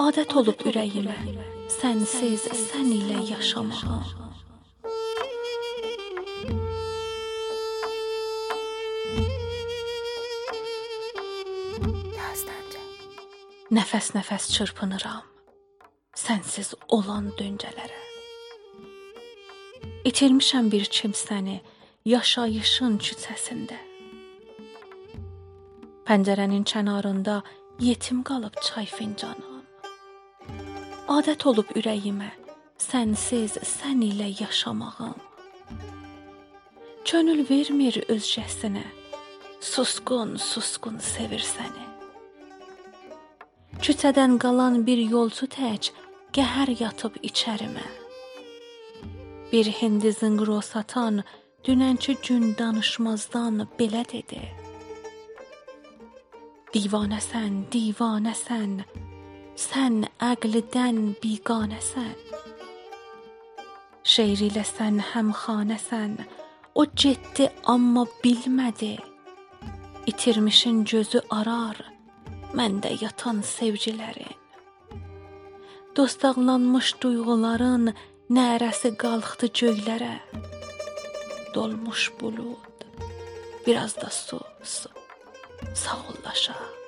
Adət olub ürəyimə sənsiz, sən ilə yaşamağa. Nəfəs-nəfəs çırpınıram sənsiz olan döncələrə. İtirmişəm bir kimsəni yaşayışın küçəsində. Pəncərənin kənarında yetim qalıb çay fincanım. Adət olub ürəyimə sənsiz, sən ilə yaşamağım. Könül vermir özcəsinə, susqun, susqun sevir səni. Küçədən qalan bir yolcu tək qəhər yatıb içərimə. Bir hindi zınqro satan dünənki gün danışmazdan belə dedi. Divanəsən, divanəsən, sən əqldən biganəsən. Şeir ilə sən həmxanəsən, o getdi amma bilmədi. İtirmişin gözü arar, məndə yatan sevgilərin. Dostaqlanmış duyğuların nərəsi qalxdı göylərə. Dolmuş bulud, biraz da su, su. Sağ.